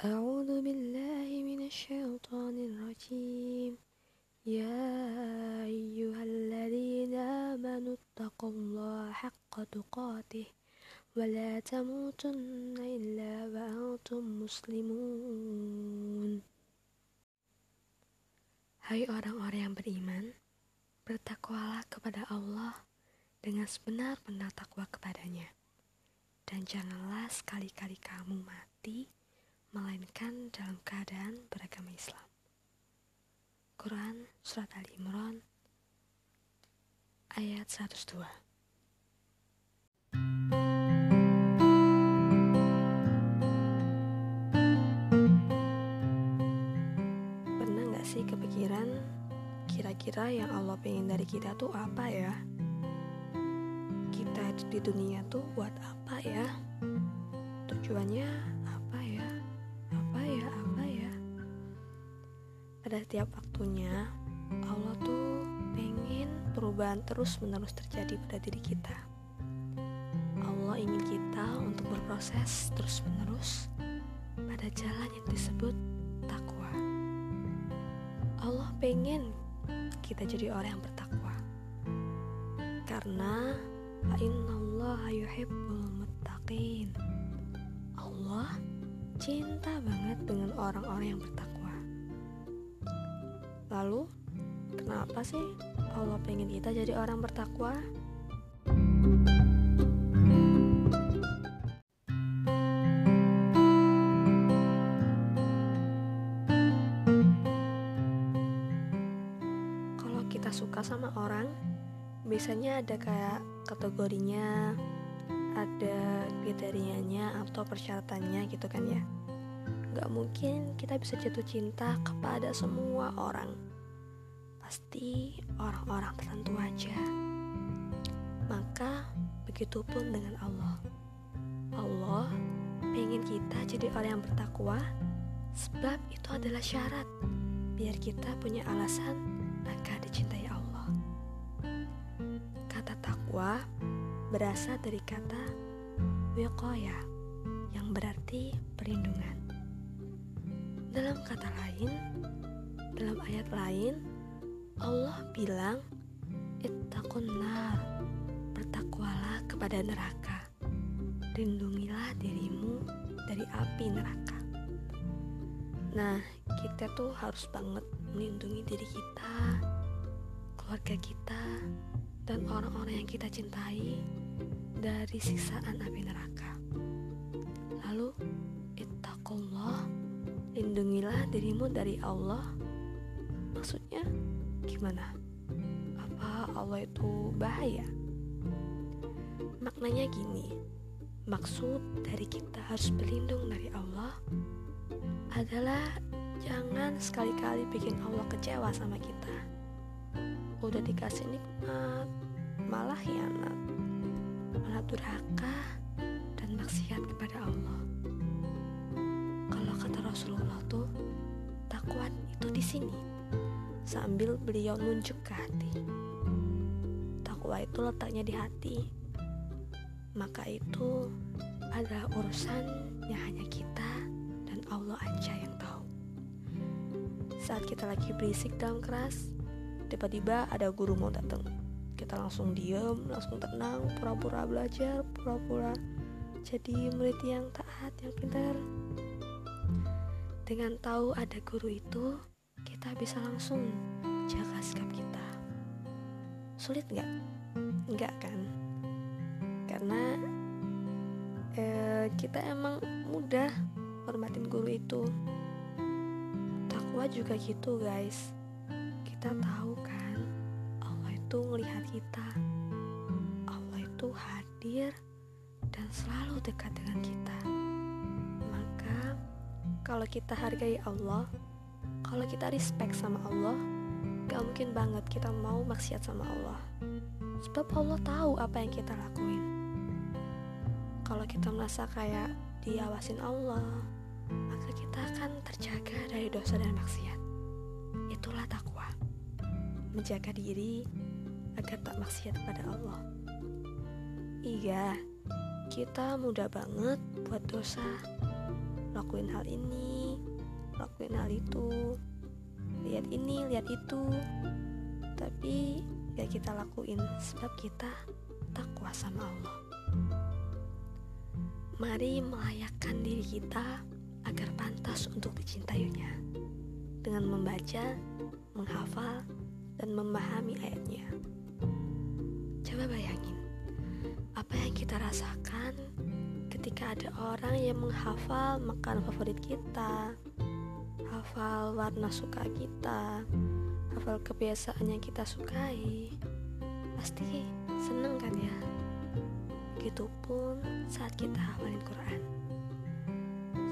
أعوذ بالله من الشيطان الرجيم يا أيها الذين آمنوا اتقوا الله حق تقاته ولا تموتن إلا وأنتم مسلمون Hai orang-orang yang beriman, bertakwalah kepada Allah dengan sebenar-benar takwa kepadanya. Dan janganlah sekali-kali kamu mati, melainkan dalam keadaan beragama Islam. Quran Surat Ali Imran ayat 102 Pernah gak sih kepikiran kira-kira yang Allah pengen dari kita tuh apa ya? Kita di dunia tuh buat apa ya? Tujuannya Pada setiap waktunya Allah tuh pengen perubahan terus-menerus terjadi pada diri kita. Allah ingin kita untuk berproses terus-menerus pada jalan yang disebut takwa. Allah pengen kita jadi orang yang bertakwa. Karena innallaha yuhibbul muttaqin. Allah cinta banget dengan orang-orang yang bertakwa. Lalu, kenapa sih Allah pengen kita jadi orang bertakwa? Kalau kita suka sama orang, biasanya ada kayak kategorinya, ada kriterianya atau persyaratannya gitu kan ya. Gak mungkin kita bisa jatuh cinta kepada semua orang. Pasti orang-orang tertentu aja. Maka begitupun dengan Allah. Allah pengen kita jadi orang yang bertakwa sebab itu adalah syarat biar kita punya alasan agar dicintai Allah. Kata takwa berasal dari kata wiqaya yang berarti kata lain, dalam ayat lain, Allah bilang, Ittaqun nar, bertakwalah kepada neraka. Lindungilah dirimu dari api neraka. Nah, kita tuh harus banget melindungi diri kita, keluarga kita, dan orang-orang yang kita cintai dari siksaan api neraka. Lindungilah dirimu dari Allah. Maksudnya gimana? Apa Allah itu bahaya? Maknanya gini, maksud dari kita harus berlindung dari Allah adalah jangan sekali-kali bikin Allah kecewa sama kita. Udah dikasih nikmat, malah hianat, malah durhaka sini. Sambil beliau nunjuk ke hati. Takwa itu letaknya di hati. Maka itu adalah urusan yang hanya kita dan Allah aja yang tahu. Saat kita lagi berisik dalam keras, tiba-tiba ada guru mau datang. Kita langsung diem, langsung tenang, pura-pura belajar, pura-pura jadi murid yang taat, yang pintar. Dengan tahu ada guru itu, kita bisa langsung jaga sikap kita. Sulit nggak? Nggak kan? Karena eh, kita emang mudah hormatin guru itu. Takwa juga gitu guys. Kita tahu kan, Allah itu ngelihat kita. Allah itu hadir dan selalu dekat dengan kita. Maka kalau kita hargai Allah, kalau kita respect sama Allah, gak mungkin banget kita mau maksiat sama Allah. Sebab Allah tahu apa yang kita lakuin. Kalau kita merasa kayak diawasin Allah, maka kita akan terjaga dari dosa dan maksiat. Itulah takwa. Menjaga diri agar tak maksiat pada Allah. Iya, kita mudah banget buat dosa, lakuin hal ini lakuin hal itu. Lihat ini lihat itu. Tapi gak kita lakuin sebab kita takwa sama Allah. Mari melayakkan diri kita agar pantas untuk dicintainya dengan membaca, menghafal, dan memahami ayatnya. Coba bayangin, apa yang kita rasakan ketika ada orang yang menghafal makanan favorit kita, hafal warna suka kita, hafal kebiasaan yang kita sukai. Pasti seneng kan ya? Begitupun saat kita hafalin Quran.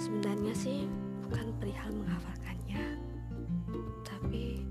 Sebenarnya sih bukan perihal menghafalkannya, tapi